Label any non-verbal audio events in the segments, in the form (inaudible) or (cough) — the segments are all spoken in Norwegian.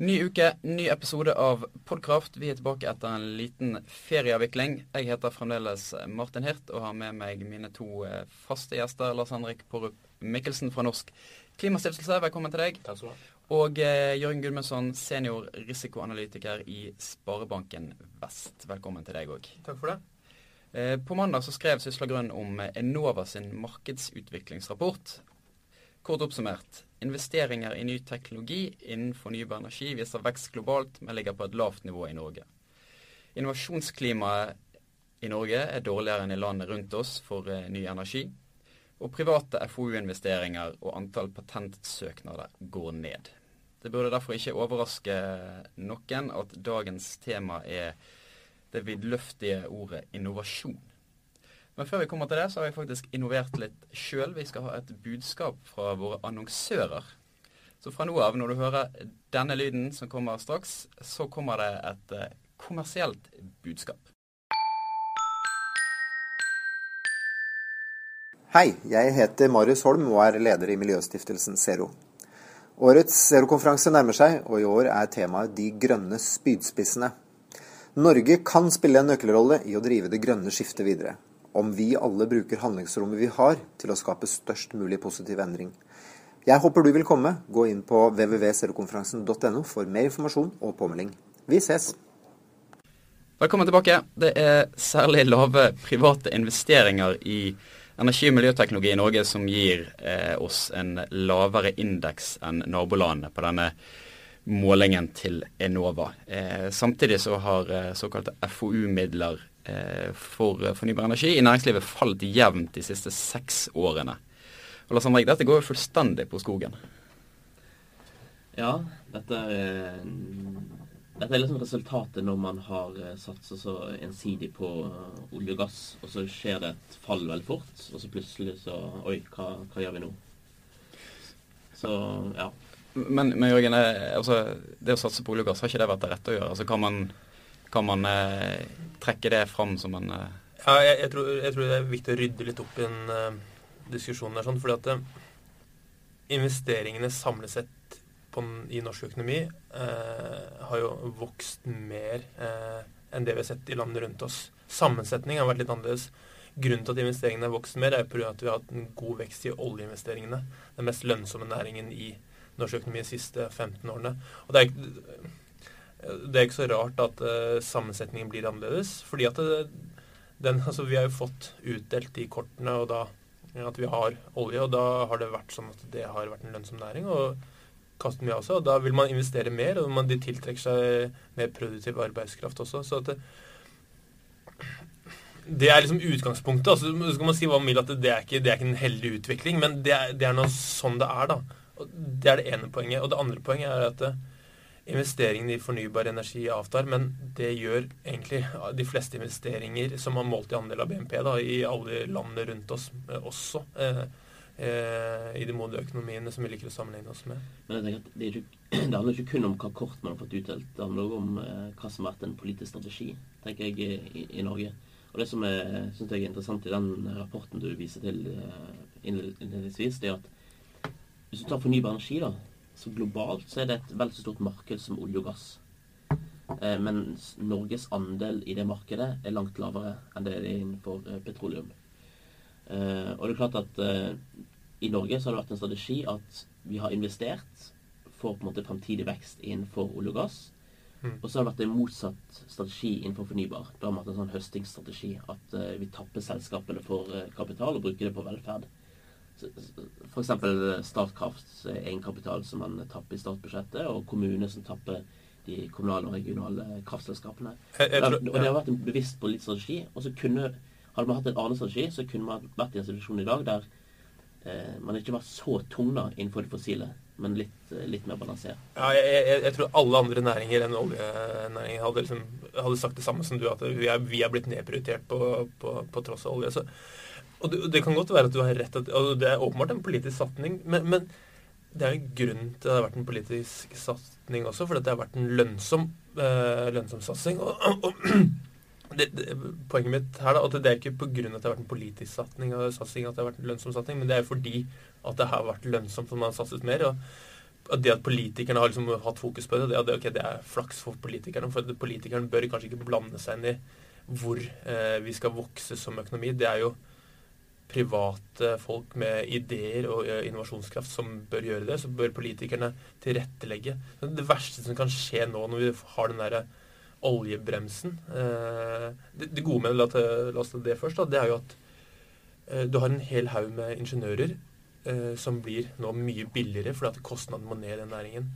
Ny uke, ny episode av Podkraft. Vi er tilbake etter en liten ferieavvikling. Jeg heter fremdeles Martin Hirt og har med meg mine to eh, faste gjester. Lars Henrik Porup Mikkelsen fra Norsk Klimastiftelse, velkommen til deg. Takk skal du ha. Og eh, Jørgen Gudmundsson, senior risikoanalytiker i Sparebanken Vest. Velkommen til deg òg. Takk for det. Eh, på mandag så skrev Sysla Grønn om Enova sin markedsutviklingsrapport. Kort oppsummert. Investeringer i ny teknologi innen fornybar energi viser vekst globalt, men ligger på et lavt nivå i Norge. Innovasjonsklimaet i Norge er dårligere enn i landet rundt oss for eh, ny energi. Og private FoU-investeringer og antall patentsøknader går ned. Det burde derfor ikke overraske noen at dagens tema er det vidløftige ordet innovasjon. Men før vi kommer til det, så har vi faktisk innovert litt sjøl. Vi skal ha et budskap fra våre annonsører. Så fra nå av, når du hører denne lyden som kommer straks, så kommer det et eh, kommersielt budskap. Hei, jeg heter Marius Holm og er leder i miljøstiftelsen Zero. Årets Zero-konferanse nærmer seg, og i år er temaet De grønne spydspissene. Norge kan spille en nøkkelrolle i å drive det grønne skiftet videre, om vi alle bruker handlingsrommet vi har til å skape størst mulig positiv endring. Jeg håper du vil komme. Gå inn på www.zerokonferansen.no for mer informasjon og påmelding. Vi ses! Velkommen tilbake. Det er særlig lave private investeringer i energi- og miljøteknologi i Norge som gir eh, oss en lavere indeks enn nabolandene på denne målingen til Enova. Eh, samtidig så har eh, såkalte FoU-midler for fornybar energi i næringslivet falt jevnt de siste seks årene. Og Lars Henrik, dette går jo fullstendig på skogen. Ja, dette er, dette er liksom resultatet når man har satset så ensidig på olje og gass, og så skjer det et fall veldig fort, og så plutselig så Oi, hva, hva gjør vi nå? Så ja. Men, men Jørgen, altså, det å satse på olje og gass, har ikke det vært det rette å gjøre? Altså, kan man, kan man eh, trekke det fram som en uh... Ja, jeg, jeg, tror, jeg, tror, det er viktig å rydde litt opp i en uh, diskusjon der, sånn, fordi at uh, investeringene samlet sett på, i norsk økonomi har jo vokst mer enn det vi har sett i landene rundt oss. Sammensetningen har vært litt annerledes. Grunnen til at investeringene har vokst mer, er pga. at vi har hatt en god vekst i oljeinvesteringene. Den mest lønnsomme næringen i norsk økonomi de siste 15 årene. Og det er, ikke, det er ikke så rart at uh, sammensetningen blir annerledes. fordi at det, den, (laughs) altså Vi har jo fått utdelt de kortene og da at vi har olje, og da har det vært sånn at det har vært en lønnsom næring. og kaster mye av seg, og Da vil man investere mer, og man, de tiltrekker seg mer produktiv arbeidskraft også. så at det, det er liksom utgangspunktet. altså Så kan man si hva man vil at det er ikke, det er ikke en heldig utvikling, men det er, det er noe sånn det er, da. Og det er det ene poenget. Og det andre poenget er at eh, investeringene i fornybar energi avtar, men det gjør egentlig de fleste investeringer som har målt i andel av BNP da, i alle landene rundt oss eh, også. Eh, eh, I de modne økonomiene som vi liker å sammenligne oss med. Men jeg tenker at det, ikke, (clears throat) det handler ikke kun om hva kort man har fått utdelt. Det handler også om hva som har vært en politisk strategi, tenker jeg, i, i Norge. Og det som er, synes jeg er interessant i den rapporten du viser til innledningsvis, det er at hvis du tar fornybar energi, da, så globalt så er det et vel så stort marked som olje og gass. Eh, men Norges andel i det markedet er langt lavere enn det er innenfor eh, petroleum. Eh, og det er klart at eh, i Norge så har det vært en strategi at vi har investert for på en måte fremtidig vekst innenfor olje og gass. Mm. Og så har det vært en motsatt strategi innenfor fornybar. Da har vi hatt en sånn høstingsstrategi. At uh, vi tapper selskapene for uh, kapital og bruker det på velferd. F.eks. Statkrafts egenkapital som man tapper i statsbudsjettet, og kommuner som tapper de kommunale og regionale kraftselskapene. Jeg, jeg tror, og det har vært en bevisst politisk strategi. Og så kunne, hadde man hatt en annen strategi, så kunne man vært i en situasjon i dag der eh, man ikke var så tung da innenfor det fossile men litt, litt mer balansert. Ja, jeg, jeg, jeg, tror alle andre næringer enn oljenæringen hadde, liksom, hadde, sagt det samme som du, at vi er, vi er blitt nedprioritert på, på, på, tross av olje. Så, og det, det, kan godt være at du har rett, og det er åpenbart en politisk satning, men, men det er en grunn til at det har vært en politisk satning også, fordi det har vært en lønnsom, øh, lønnsom satsing. Og, og, (clears throat) det, det, poenget mitt her da, at det er ikke pga. at det har vært en politisk satning, og satsing, at det har vært en lønnsom satsing, men det er fordi at det har vært lønnsomt for man har satset mer. og at det at politikerne har liksom hatt fokus på det, det, okay, det er flaks for politikerne. For politikerne bør kanskje ikke blande seg inn i hvor eh, vi skal vokse som økonomi. Det er jo private folk med ideer og eh, innovasjonskraft som bør gjøre det. Så bør politikerne tilrettelegge. Det verste som kan skje nå når vi har den derre oljebremsen eh, det, gode med la, oss ta det først, det er jo at eh, du har en hel haug med ingeniører som blir nå mye billigere fordi at kostnaden må ned i den næringen.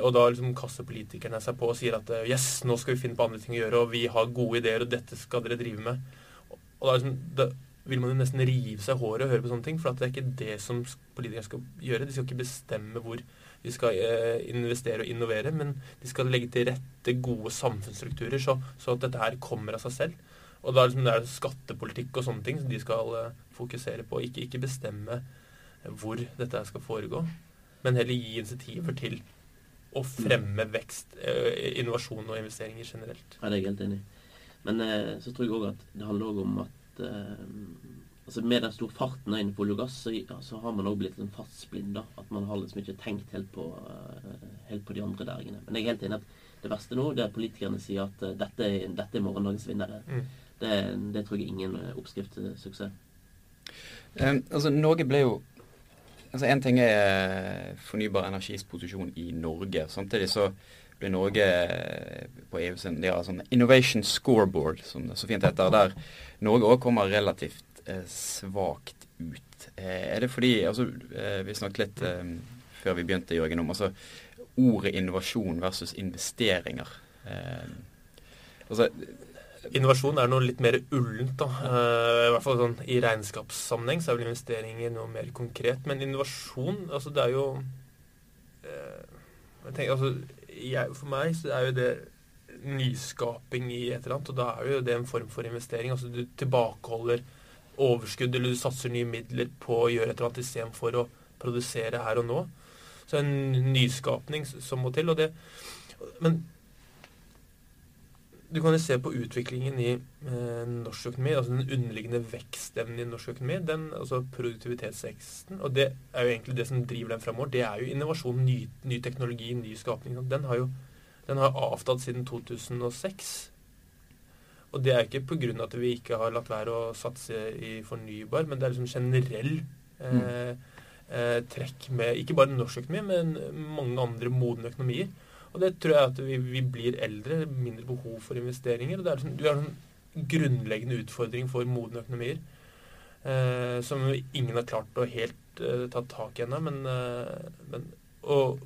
Og da liksom kaster politikerne seg på og sier at yes, nå skal vi finne på andre ting å gjøre, og vi har gode ideer, og dette skal dere drive med. Og, da, liksom, da, vil man jo nesten rive seg håret og høre på sånne ting, for det er ikke det som politikerne skal gjøre. De skal ikke bestemme hvor vi skal uh, investere og innovere, men de skal legge til rette gode samfunnsstrukturer, så, så at dette her kommer av seg selv. Og da liksom, det er skattepolitikk og sånne ting som de skal fokusere på, ikke, ikke bestemme hvor dette skal foregå, men heller gi insentiver til å fremme vekst, eh, innovasjon og investeringer generelt. Ja, det er jeg helt enig i. Men eh, så tror jeg òg at det handler om at eh, altså med den store farten innenfor olje og gass, så, ja, så har man òg blitt en fartsblind. da, At man har liksom ikke tenkt helt på, helt på de andre næringene. Men jeg er helt enig at det verste nå det er at politikerne sier at dette, er, dette er morgendagens vinnere. Mm. Det, det, tror jeg ingen oppskrift til suksess. Um, altså, Norge ble jo altså En ting er eh, fornybar energis posisjon i Norge. Samtidig så blir Norge eh, på EU sin de har sånn Innovation Scoreboard, som det så fint heter, der Norge òg kommer relativt eh, svakt ut. Eh, er det fordi altså, eh, Vi snakket litt eh, før vi begynte, Jørgen, om altså, ordet innovasjon versus investeringer. altså Innovasjon er noe litt mer ullent. da. Uh, I hvert fall sånn, I regnskapssammenheng så er vel investeringer noe mer konkret. Men innovasjon, altså det er jo uh, jeg tenker, altså, jeg, For meg så er jo det nyskaping i et eller annet, og da er jo det en form for investering. altså Du tilbakeholder overskudd, eller du satser nye midler på å gjøre et eller annet istedenfor å produsere her og nå. Så en nyskapning som må til. og det, Men du kan jo se på utviklingen i eh, norsk økonomi, altså den underliggende vekstevnen i norsk økonomi, den, altså produktivitetsveksten. Og det er jo egentlig det som driver den framover. Det er jo innovasjon, ny, ny teknologi, ny skapning. Den har jo den har avtatt siden 2006. Og det er ikke pga. at vi ikke har latt være å satse i fornybar, men det er liksom generell eh, eh, trekk med ikke bare norsk økonomi, men mange andre modne økonomier. Og det tror jeg at vi, vi blir eldre, mindre behov for investeringer. og det er liksom, Vi har en grunnleggende utfordring for modne økonomier eh, som ingen har klart å helt eh, ta tak i ennå. Men, eh, men, og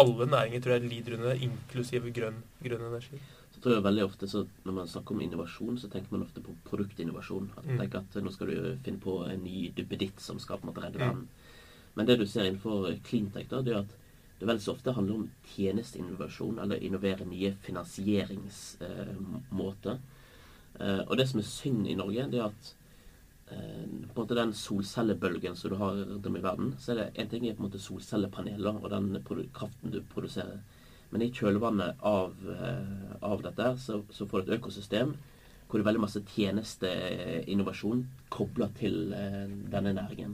alle næringer tror jeg lider under det, inklusive grønn, grønn energi. Så tror jeg veldig ofte så Når man snakker om innovasjon, så tenker man ofte på produktinnovasjon. At mm. at nå skal du finne på en ny duppeditt som skal på en måte redde verden. Mm. Men det du ser innenfor cleantech, da, det er at det vel så ofte handler om tjenesteinnovasjon, eller innovere nye finansieringsmåter. Eh, og det som er synd i Norge, det er at eh, på en måte den solcellebølgen som du har rundt om i verden, så er det en ting er på en måte solcellepaneler og den kraften du produserer. Men i kjølvannet av, eh, av dette så, så, får du et økosystem hvor det er veldig masse tjenesteinnovasjon kobla til denne næringen.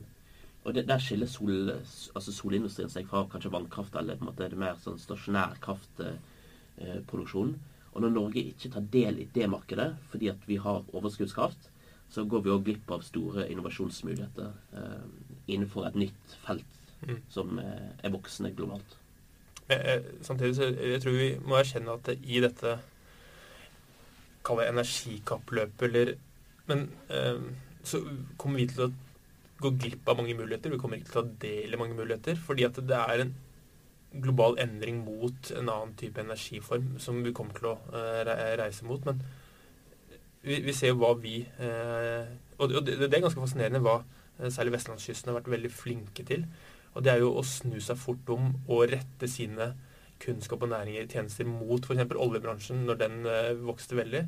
Og det, Der skiller sol, altså solindustrien seg fra kanskje vannkraft eller på en måte det mer sånn stasjonær kraftproduksjon. og når Norge ikke tar del i det markedet fordi at vi har overskuddskraft, så går vi òg glipp av store innovasjonsmuligheter eh, innenfor et nytt felt mm. som eh, er voksende globalt. Eh, samtidig så jeg tror vi må erkjenne at i dette Kall det energikappløpet, eller Men eh, så kommer vi til å gå glipp av mange muligheter. Vi kommer ikke til å ta del i mange muligheter. Fordi at det er en global endring mot en annen type energiform som vi kommer til å uh, reise mot. Men vi, vi ser jo hva vi uh, Og det, er ganske fascinerende hva uh, særlig vestlandskysten har vært veldig flinke til. Og det er jo å snu seg fort om og rette sine kunnskap og næringer i tjenester mot f.eks. oljebransjen når den vokste veldig.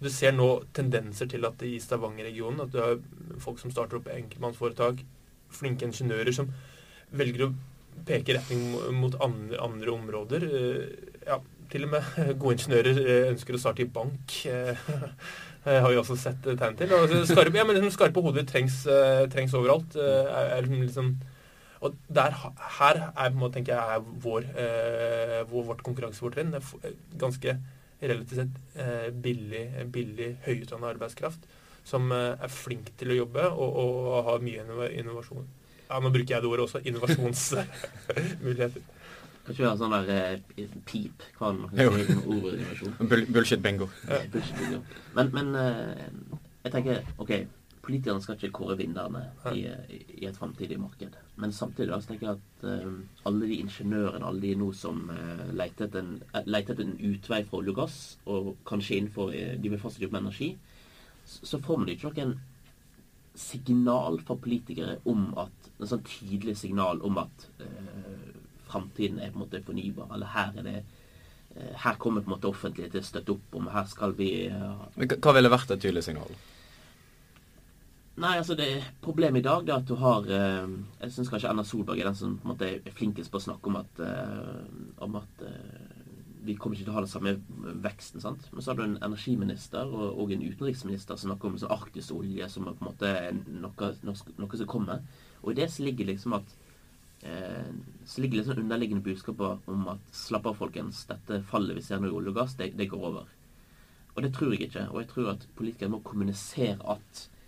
Du ser nå tendenser til at i Stavanger-regionen at du har folk som starter opp enkeltmannsforetak, flinke ingeniører som velger å peke retning mot andre, andre områder. Eh, ja, til og med (laughs) gode ingeniører eh, ønsker å starte i bank. Det (laughs) har vi også sett tegn til. Og skarpe, ja, liksom skarpe hoder trengs, trengs overalt. Er, er liksom, Og der, her er, tenker jeg, er vår, vår, vårt konkurransefortrinn. Ganske relativt sett eh, billig, billig høyutdannet arbeidskraft som eh, er flink til å jobbe og, og har mye innovasjon. Ja, Nå bruker jeg det ordet også. Innovasjonsmuligheter. (laughs) Kanskje vi har sånn der eh, pip hva er det man kan si ordinnovasjon. Bullshit bingo. Ja. Bullshit bingo. Men, men eh, jeg tenker OK, politikerne skal ikke kåre vinnerne i, i, et framtidig marked. Men samtidig da, så tenker jeg at uh, alle de ingeniørene, alle de nå som uh, leter etter en, etter en utvei fra olje og gass, og kanskje innenfor De vil fortsatt jobbe med energi så får man ikke noen signal fra politikere om at En sånn tydelig signal om at uh, framtiden er på en måte fornybar. Eller her er det uh, Her kommer på en måte offentlighet til å støtte opp om. Her skal vi uh, Hva ville vært et tydelig signal? Nei, altså det Problemet i dag er at du har uh, Jeg syns kanskje Erna Solberg er den som på en måte er flinkest på å snakke om at, om at vi kommer ikke til å ha den samme veksten. sant? Men så har du en energiminister og, og en utenriksminister som snakker om sånn arktisolje som er på en måte noe, noe, som kommer. Og i det så ligger liksom at eh, så ligger liksom underliggende budskapet om at slapp av, folkens, dette fallet vi ser nå i olje og gass, det, det, går over. Og det tror jeg ikke. Og jeg tror at politikere må kommunisere at eh,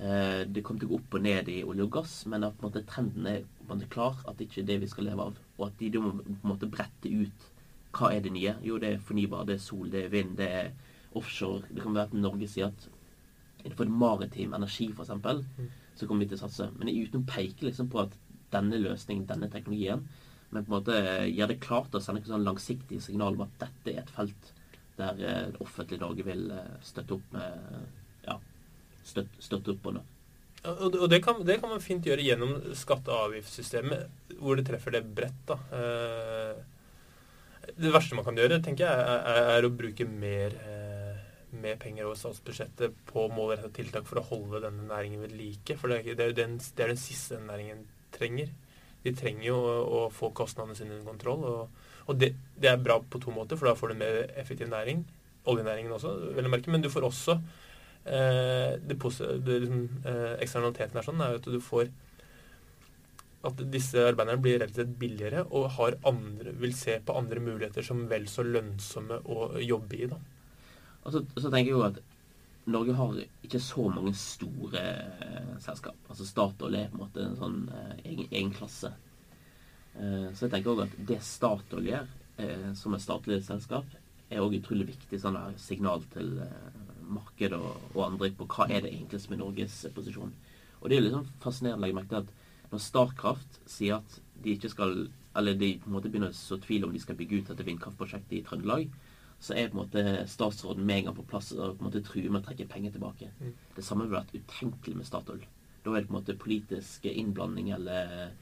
det kommer til å gå opp og ned i olje og gass, men at måte, trenden er måte klar, at det ikke er det vi skal leve av. Og at de må på en måte brette ut hva er det nye? Jo, det er fornybar, det er sol, det er vind, det er offshore. Det kan være at Norge sier at innenfor maritim energi, f.eks., mm. så kommer vi til å satse. Men uten å peke liksom på at denne løsningen, denne teknologien, men på en måte gjør det klart å sende et sånn langsiktig signal om at dette er et felt der eh, det offentlige Norge vil eh, støtte opp med støtte, støtte opp under. Og det kan, det kan, man fint gjøre gjennom skatte- og avgiftssystemet, hvor det treffer det bredt. da. Eh, det verste man kan gjøre, tenker jeg, er, er å bruke mer, eh, mer, penger over statsbudsjettet på målrettede tiltak for å holde denne næringen ved like. For det er, det er, den, det er den siste den næringen trenger. De trenger jo å, å få kostnadene sine under kontroll. Og, og det, det, er bra på to måter, for da får du mer effektiv næring. Oljenæringen også, vel å merke. Men du får også det, det liksom, eh, Eksternaliteten er sånn er at du får at disse arbeiderne blir relativt billigere og andre, vil se på andre muligheter som vel så lønnsomme å jobbe i. Da. Og så, så tenker jeg jo at Norge har ikke så mange store eh, selskap. Altså Statoil er på en måte en sånn eh, egen, egen, klasse. Eh, så jeg tenker òg at det Statoil gjør, eh, som et statlig selskap, er òg utrolig viktig sånn der signal til eh, markedet og, og, andre på hva er det egentlig som er Norges posisjon. Og det er litt sånn fascinerende å legge merke til at når Starkraft sier at de ikke skal Eller de på en måte begynner å så tvil om de skal bygge ut dette vindkraftprosjektet i Trøndelag, så er på en måte statsråden med en gang på plass og på en måte truer med å trekke penger tilbake. Mm. Det samme ville vært utenkelig med Statoil. Da er det på en måte politisk innblanding eller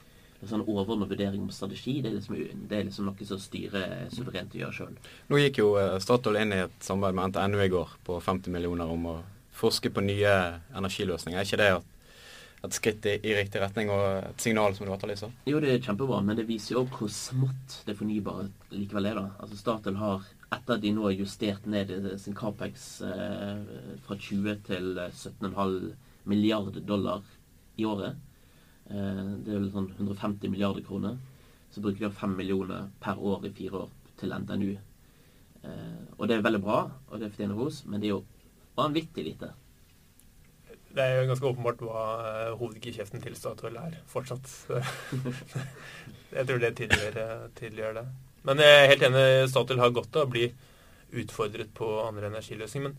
sånn overordnet vurdering om strategi. Det er, liksom, det er liksom noe som styret suverent gjør sjøl. Nå gikk jo eh, Statoil inn i et samarbeid med NTNU i går på 50 millioner om å forske på nye energiløsninger. Er ikke det et skritt i, i, riktig retning og et signal som du etterlyser? Jo, det er kjempebra, men det viser jo også hvor smått det fornybare likevel er. da. Altså Statoil har, etter at de nå har justert ned sin Capex eh, fra 20 til 17,5 milliarder dollar i året, eh, det er vel sånn 150 milliarder kroner, så bruker de 5 millioner per år i fire år til NTNU. Eh, og det er veldig bra, og det fortjener ros, men det er jo vanvittig lite det er jo ganske åpenbart hva uh, hovedgeskjeften til Statoil er fortsatt. (laughs) jeg tror det eh, tydeliggjør, det. Men jeg er helt enig, Statoil har godt av å bli utfordret på andre energiløsninger. Men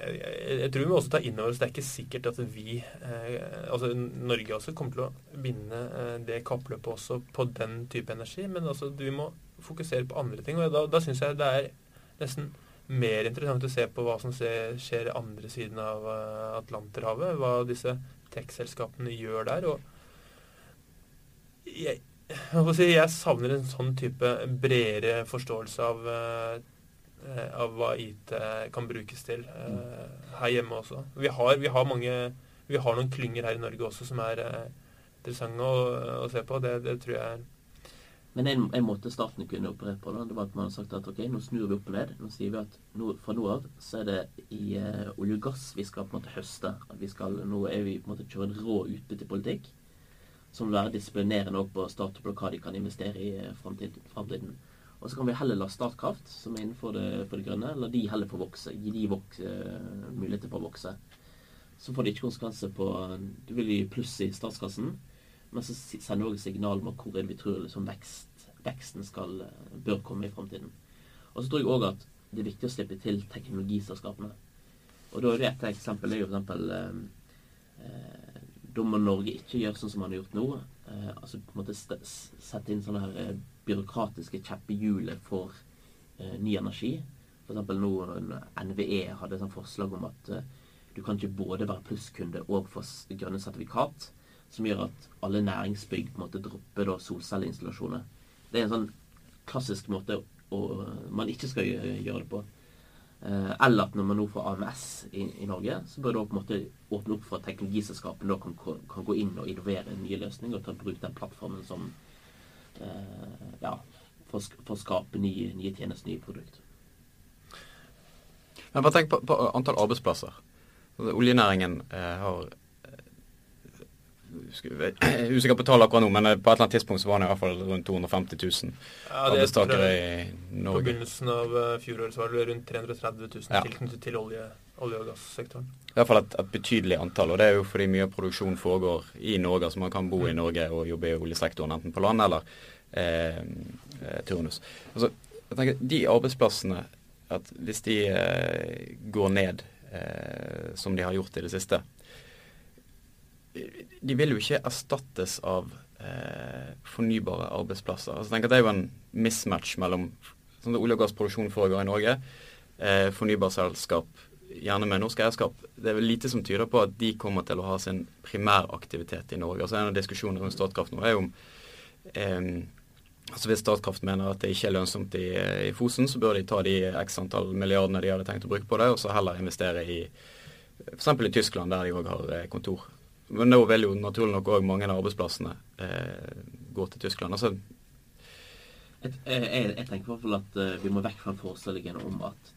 jeg, tror vi må også ta inn over oss det er ikke sikkert at vi, eh, altså Norge også, kommer til å vinne eh, det kappløpet også på den type energi. Men altså, vi må fokusere på andre ting. Og da, da syns jeg det er nesten mer interessant å se på hva som skjer andre siden av eh, Atlanterhavet. Hva disse tech-selskapene gjør der. og jeg, jeg, savner en sånn type bredere forståelse av, av hva IT kan brukes til uh, her hjemme også. Vi har, vi har, mange, vi har noen klynger her i Norge også som er uh, interessante å, å, se på. Det, det tror jeg er men en, en, måte staten kunne operert på, da, det var at man hadde sagt at ok, nå snur vi opp og ned. Nå sier vi at nå, fra nå av så er det i uh, olje og gass vi skal på en måte høste. Vi skal, Nå er vi på en måte kjøre en rå utbyttepolitikk. som vil være disiplinerende på Statoil på hva de kan investere i framtiden. Og så kan vi heller la Statkraft, som er innenfor det, det grønne, la de heller få vokse. Gi de vokse, uh, muligheter for å vokse. Så får det ikke konsekvenser på Du vil gi pluss i statskassen, men så sender du òg signal om hvor vi tror liksom, vekst, veksten skal, bør komme i framtiden. Og så tror jeg òg at det er viktig å slippe til teknologiselskapene. Og da er det et eksempel er jo for eksempel eh, Da må Norge ikke gjøre sånn som man har gjort nå. Eh, altså på en måte sette inn sånne her byråkratiske kjeppehjulet for eh, ny energi. Eksempel nå NVE hadde et forslag om at eh, du kan ikke både være plusskunde og få grønne sertifikat, som gjør at alle næringsbygg på en måte dropper da solcelleinstallasjoner. Det er en sånn klassisk måte å, man ikke skal gjøre det på. Eh, eller at når man nå får AMS i, i Norge, så bør det på en måte åpne opp for at teknologiselskapene kan, kan, gå inn og innovere nye løsninger og ta bruk den plattformen som ja, for, for, å skape nye, nye tjenester, nye produkter. Men bare tenk på, på antall arbeidsplasser. Altså, oljenæringen eh, har jeg er usikker på tallet akkurat nå, men på et eller annet tidspunkt så var det i hvert fall rundt 250 000 ja, arbeidstakere i Norge. På begynnelsen av eh, fjoråret så var det rundt 330 000 ja. tilknyttet til olje, olje- og gassektoren. I hvert fall et, et, betydelig antall, og det er jo fordi mye av produksjonen foregår i Norge. Altså man kan bo i mm. Norge og jobbe i oljesektoren enten på land eller eh, eh, turnus. Altså, jeg tenker, De arbeidsplassene, at hvis de eh, går ned eh, som de har gjort i det siste, de vil jo ikke erstattes av eh, fornybare arbeidsplasser. Altså, tenker at Det er jo en mismatch mellom sånn at olje- og gassproduksjon foregår i Norge, eh, fornybarselskap, gjerne med norsk eierskap. Det er vel lite som tyder på at de kommer til å ha sin primæraktivitet i Norge. Altså En av diskusjonene rundt Statkraft nå er jo om eh, altså Hvis Statkraft mener at det ikke er lønnsomt i, i, Fosen, så bør de ta de x antall milliardene de hadde tenkt å bruke på det, og så heller investere i f.eks. i Tyskland, der de òg har eh, kontor. Men nå vil jo naturlig nok òg mange av arbeidsplassene eh, gå til Tyskland. Altså, jeg, jeg, jeg, tenker i hvert fall at uh, vi må vekk fra forestillingen om at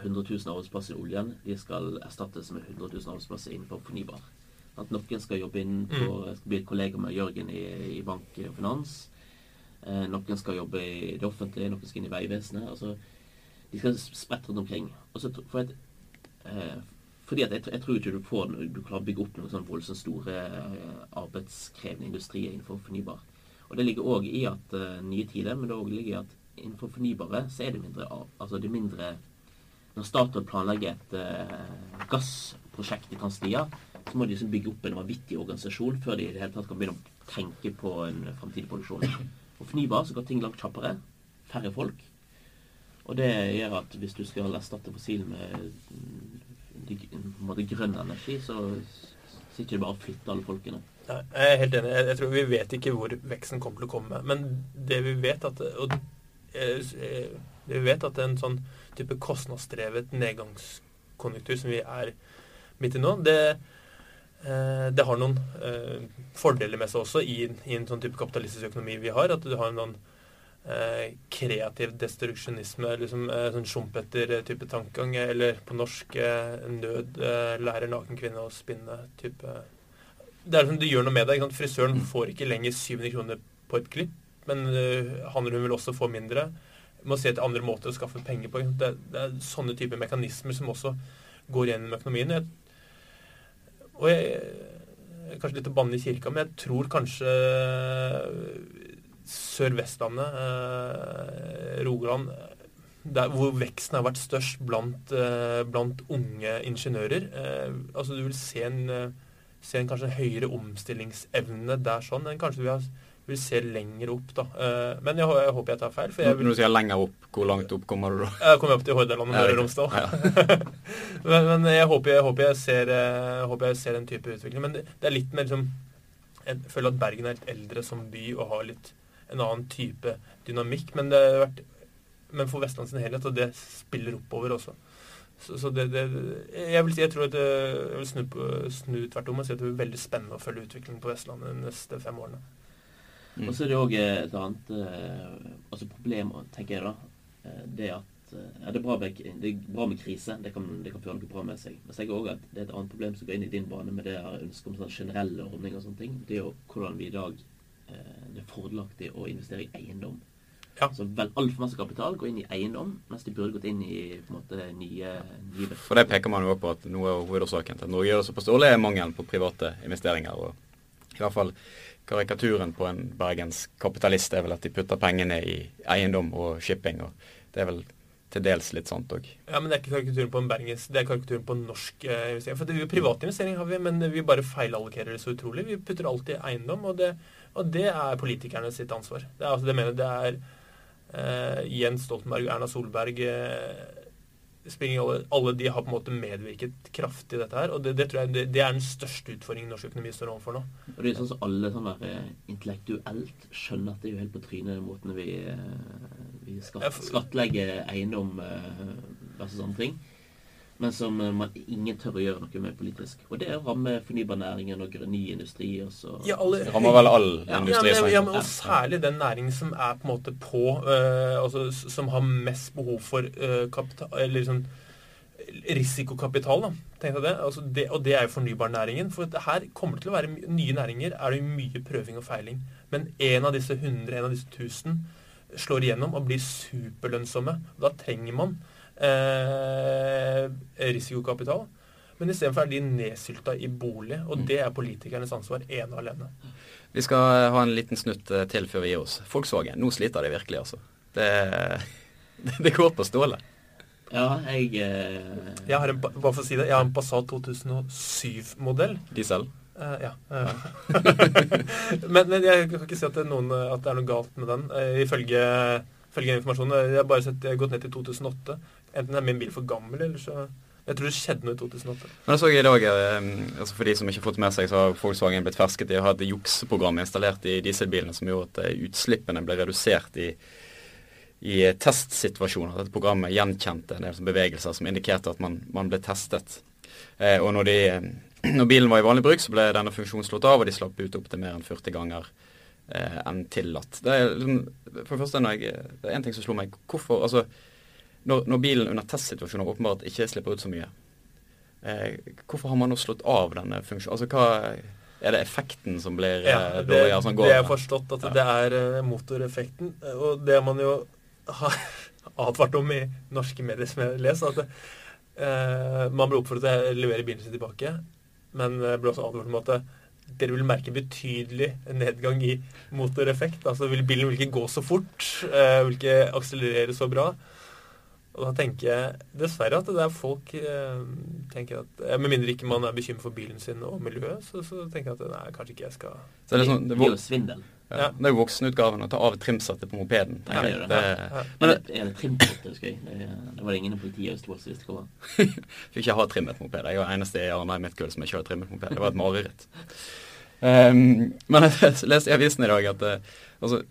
100 000 arbeidsplasser i oljen de skal erstattes med 100 000 arbeidsplasser innenfor fornybar. At noen skal jobbe inn for, mm. skal bli kollega med Jørgen i, i bank og finans. Eh, noen skal jobbe i det offentlige, noen skal inn i Vegvesenet. Altså, de skal sprette rundt omkring. Også, for et, eh, fordi at jeg, jeg, tror ikke du får du klarer å bygge opp noen sånn voldsomt store eh, arbeidskrevende industrier innenfor fornybar. Og det ligger òg i at uh, nye tider, men det ligger i at innenfor fornybare så er det mindre av Altså det mindre Når Statoil planlegger et uh, gassprosjekt i Tanzania, så må de liksom bygge opp en vanvittig organisasjon før de i det hele tatt kan begynne å tenke på en framtidig produksjon. Og fornybar så går ting langt kjappere. Færre folk. Og det gjør at hvis du skal erstatte fossil med måte, grønn energi, så sitter du bare og flytter alle folkene. Nei, jeg er helt enig. Jeg, jeg, tror Vi vet ikke hvor veksten kommer til å komme. Men det vi vet at og, jeg, det vi vet at en sånn type kostnadsdrevet nedgangskonjunktur som vi er midt i nå, det, eh, det har noen eh, fordeler med seg også i, i, en sånn type kapitalistisk økonomi vi har. At du har en sånn Eh, kreativ destruksjonisme, liksom sånn Schumpeter-type tankegang, eller på norsk nød lærer naken kvinne å spinne type Det er som du gjør noe med deg. Frisøren får ikke lenger 700 kroner på et klipp, men han eller hun vil også få mindre. Må se etter andre måter å skaffe penger på. Det, det er sånne typer mekanismer som også går gjennom økonomien. Jeg, og jeg, Kanskje litt å banne i kirka, men jeg tror kanskje Sør-Vestlandet, eh, Rogaland, der, hvor veksten har vært størst blant, eh, blant unge ingeniører. Eh, altså Du vil se en, eh, se en kanskje høyere omstillingsevne der sånn enn kanskje vi har vil se lenger opp, da. Eh, men jeg, jeg, håper jeg tar feil. Jeg vil... Når du sier lenger opp, hvor langt opp kommer du da? Jeg kommer opp til Hordaland og Møre og Romsdal. Ja. (laughs) men, men jeg, håper, jeg, håper, jeg, ser, jeg håper jeg ser den type utvikling. Men det, det er litt mer liksom Jeg føler at Bergen er litt eldre som by og har litt en annen type dynamikk. Men, vært, men for Vestland sin helhet, og det spiller oppover også. Så, så det, det, jeg, vil, jeg tror at jeg vil snu, snu tvert om og si at det blir veldig spennende å følge utviklingen på Vestlandet de neste fem årene. Mm. Og så er det òg et annet eh, altså problem, tenker jeg da. Eh, det at eh, ja, det, er bra med, det er bra med krise. Det kan, det kan føre noe bra med seg. Men jeg også at det er et annet problem som går inn i din bane med det ønsket om sånn generelle ordninger og sånne ting. Det er jo hvordan vi i dag eh, det er fordelaktig å investere i eiendom. Ja. Så vel altfor masse kapital går inn i eiendom, mens de burde gått inn i på en måte nye, nye For det peker man jo på at noe er hovedårsaken til at Norge gjør det såpass dårlig, er mangelen på private investeringer. og i hvert fall karikaturen på en bergenskapitalist er vel at de putter pengene i eiendom og shipping. og Det er vel til dels litt sant òg. Ja, men det er ikke karikaturen på en bergens, det er karikaturen på en norsk eh, investering. For det er jo private investeringer har vi, men vi bare feilallokerer det så utrolig. Vi putter alltid eiendom, og det, og det er politikerne sitt ansvar. Det er, altså, det mener det er eh, Jens Stoltenberg og Erna Solberg eh, alle, alle, de har på en måte medvirket kraftig i dette her. Og det, det tror jeg det, det, er den største utfordringen norsk økonomi står overfor nå. Og det er sånn som alle som er intellektuelt skjønner at det er jo helt på trynet den måten vi, eh, vi skatt, skattlegger eiendom eh, versus andre ting men som eh, man, ingen tør å gjøre noe med politisk. Og det rammer fornybarnæringen og ny industri. Også. Ja, alle, det rammer vel all ja, industri. Ja, men, ja, men, og særlig den næringen som er på en måte på uh, altså, Som har mest behov for uh, kapital, eller sånn risikokapital. da, tenkte jeg det. Altså det. Og det er jo fornybarnæringen. For her kommer det til å være nye næringer. er det mye prøving og feiling. Men en av disse 100, en av disse 1000 slår igjennom og blir superlønnsomme. Da trenger man eh, risikokapital. Men istedenfor er de nedsylta i bolig, og mm. det er politikernes ansvar ene og alene. Vi skal ha en liten snutt eh, til før vi gir oss. Volkswagen, nå sliter de virkelig, altså. Det, (laughs) det går på stålet. Ja, jeg eh... Jeg har en, Bare for å si det, jeg har en Passat 2007-modell. Diesel? Uh, ja. Uh. (laughs) men, men, jeg kan ikke si at det, noen, at det, er noe galt med den. Uh, ifølge, ifølge informasjonen. Jeg har bare sett, jeg har gått ned til 2008. Enten er min bil for gammel, eller så Jeg tror det skjedde noe i 2008. Men jeg så i dag, eh, altså For de som ikke har fått med seg, så har Volkswagen blitt fersket i å ha et jukseprogram installert i dieselbilene som gjorde at eh, utslippene ble redusert i, i testsituasjoner. Dette programmet gjenkjente en del bevegelser som indikerte at man, man ble testet. Eh, og når, de, eh, (clears throat) når, bilen var i vanlig bruk, så ble denne funksjonen slått av, og de slapp ut opp til mer enn 40 ganger eh, enn tillatt. Det er, liksom, for det første, jeg, det er en ting som slo meg. Hvorfor, altså når, når bilen under testsituasjoner åpenbart ikke slipper ut så mye, eh, hvorfor har man nå slått av denne funksjonen? Altså hva er det effekten som blir ja, det, dårligere? Som går det er forstått at ja. det er uh, motoreffekten. Og det man jo (laughs) har advart om i norske medier som jeg leser, at eh, man ble oppfordret til å levere bilen sin tilbake. Men det ble også advart om at dere vil merke betydelig nedgang i motoreffekt. Altså bilen vil ikke gå så fort, vil ikke akselerere så bra. Og da tenker jeg dessverre at det er folk eh, tenker at, Med mindre ikke man er bekymret for bilen sin og miljøet, så, så tenker jeg at nei, kanskje ikke jeg skal Så det er sånn, det er svindel. Ja, Det er jo voksenutgaven å ta av trimsettet på mopeden. Ja, det, det, ja. Men det, er det trimsettet, husker jeg. Det, det var det ingen i politiet i Østfold som visste hva var. Fikk ikke ha trimmet moped. Jeg var eneste i Arendal i mitt kull som ikke har trimmet moped. Det var et mareritt. Um, men jeg leste i avisen i dag at uh, altså,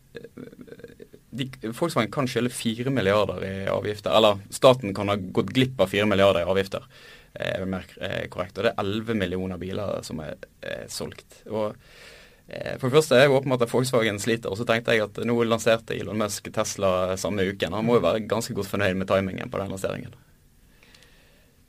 de, Volkswagen kan skylde 4 milliarder i avgifter. Eller staten kan ha gått glipp av 4 milliarder i avgifter. Eh, mer eh, korrekt. Og det er 11 millioner biler som er er solgt. Og eh, For det første er det åpenbart at Volkswagen sliter. Og så tenkte jeg at nå lanserte Elon Musk Tesla samme uken. Han må jo være ganske godt fornøyd med timingen på den lanseringen.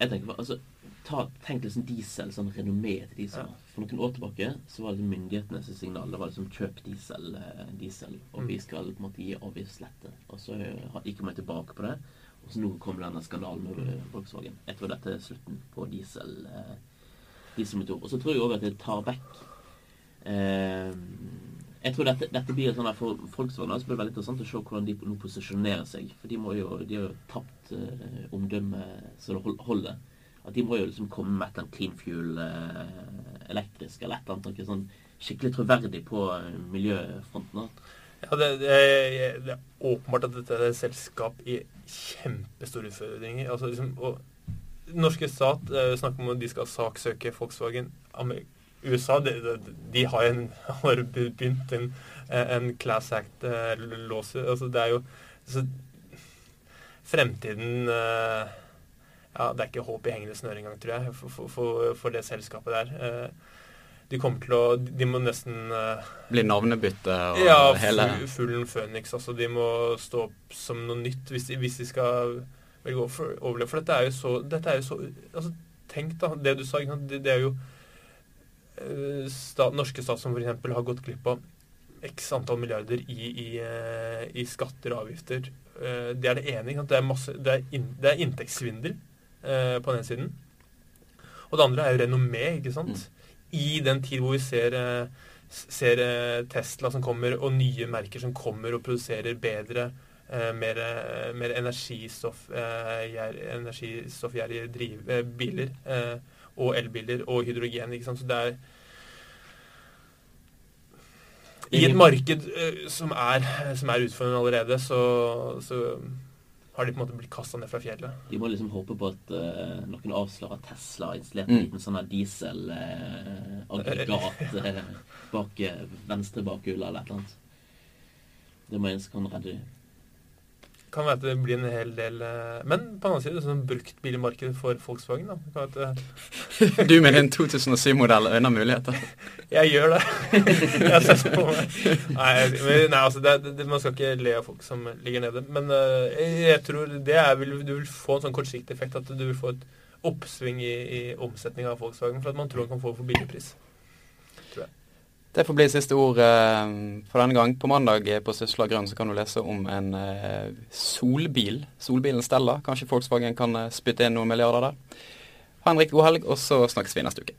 Jeg tenker, altså, ta, tenk liksom diesel, sånn renommé til diesel. Ja. For noen år tilbake så var det myndighetenes signal. Det var liksom kjøp diesel, eh, diesel og vi mm. skal på en måte gi avgiftslette. Og så gikk vi tilbake på det. Og så nå kom denne skandalen med Volkswagen. Jeg tror dette er slutten på diesel, eh, dieselmotor. Og så tror jeg òg at det tar vekk eh, jeg tror dette, dette blir sånn For Volkswagen så blir det veldig interessant å se hvordan de nå posisjonerer seg. For de, må jo, de har jo tapt eh, omdømmet så det holder at de må jo liksom komme med et eller annet clean fuel eh, elektrisk eller et eller annet noe sånn skikkelig troverdig på eh, miljøfronten. Ja, det, det, er, det, er åpenbart at dette er et selskap i kjempestore utfordringer. Altså, liksom, og norske stat eh, snakker om at de skal saksøke Volkswagen. USA de, de, har, en, (laughs) har begynt en, en Class Act-låse. Eh, altså, det er jo altså, Fremtiden eh, ja, det er ikke håp i hengende snøre engang, tror jeg, for, for, for, det selskapet der. Eh, de kommer til å De må nesten uh, Bli navnebytte og ja, hele Fuglen Phoenix. Altså, de må stå opp som noe nytt hvis de, hvis de skal velge å overleve. For dette er jo så, er jo så altså, Tenk, da. Det du sa, det, det, er jo uh, stat, Norske stat som f.eks. har gått glipp av x antall milliarder i, i, i skatter og avgifter. Det er det ene. Det er, masse, det, er in, det er inntektssvindel på den ene siden. Og det andre er jo renommé, ikke sant. Mm. I den tid hvor vi ser ser Tesla som kommer, og nye merker som kommer og produserer bedre Eh, mer, eh, mer energistoff, eh, energistoffgjerrige biler. og elbiler og hydrogen. ikke sant? Så det er I et marked som er, som er utfordrende allerede, så, så, har de på en måte blitt kasta ned fra fjellet. De må liksom håpe på at uh, noen avslører Tesla har installert en mm. liten sånn dieselaggregat (laughs) uh, bak venstre bakhjul eller et eller annet. Det må en som kan redde dem kan være at det blir en hel del eh, Men på den annen side, sånn bruktbilmarked for Volkswagen, da. At, eh, (laughs) du med din 2007-modell øyner muligheter? (laughs) Jeg gjør det. (laughs) jeg ser på meg. Nei, men, nei altså, det, det, man skal ikke le av folk som ligger nede. Men uh, jeg tror det er, vil, du vil få en sånn kortsiktig effekt at du vil få et oppsving i, i omsetning av Volkswagen for at man tror man kan få for billig pris. Det får bli siste ord eh, for denne gang. På mandag på Sysla Grønn så kan du lese om en eh, solbil. Solbilen Stella. Kanskje Volkswagen kan eh, spytte inn noen milliarder der. Ha en riktig god helg, og så snakkes vi neste uke.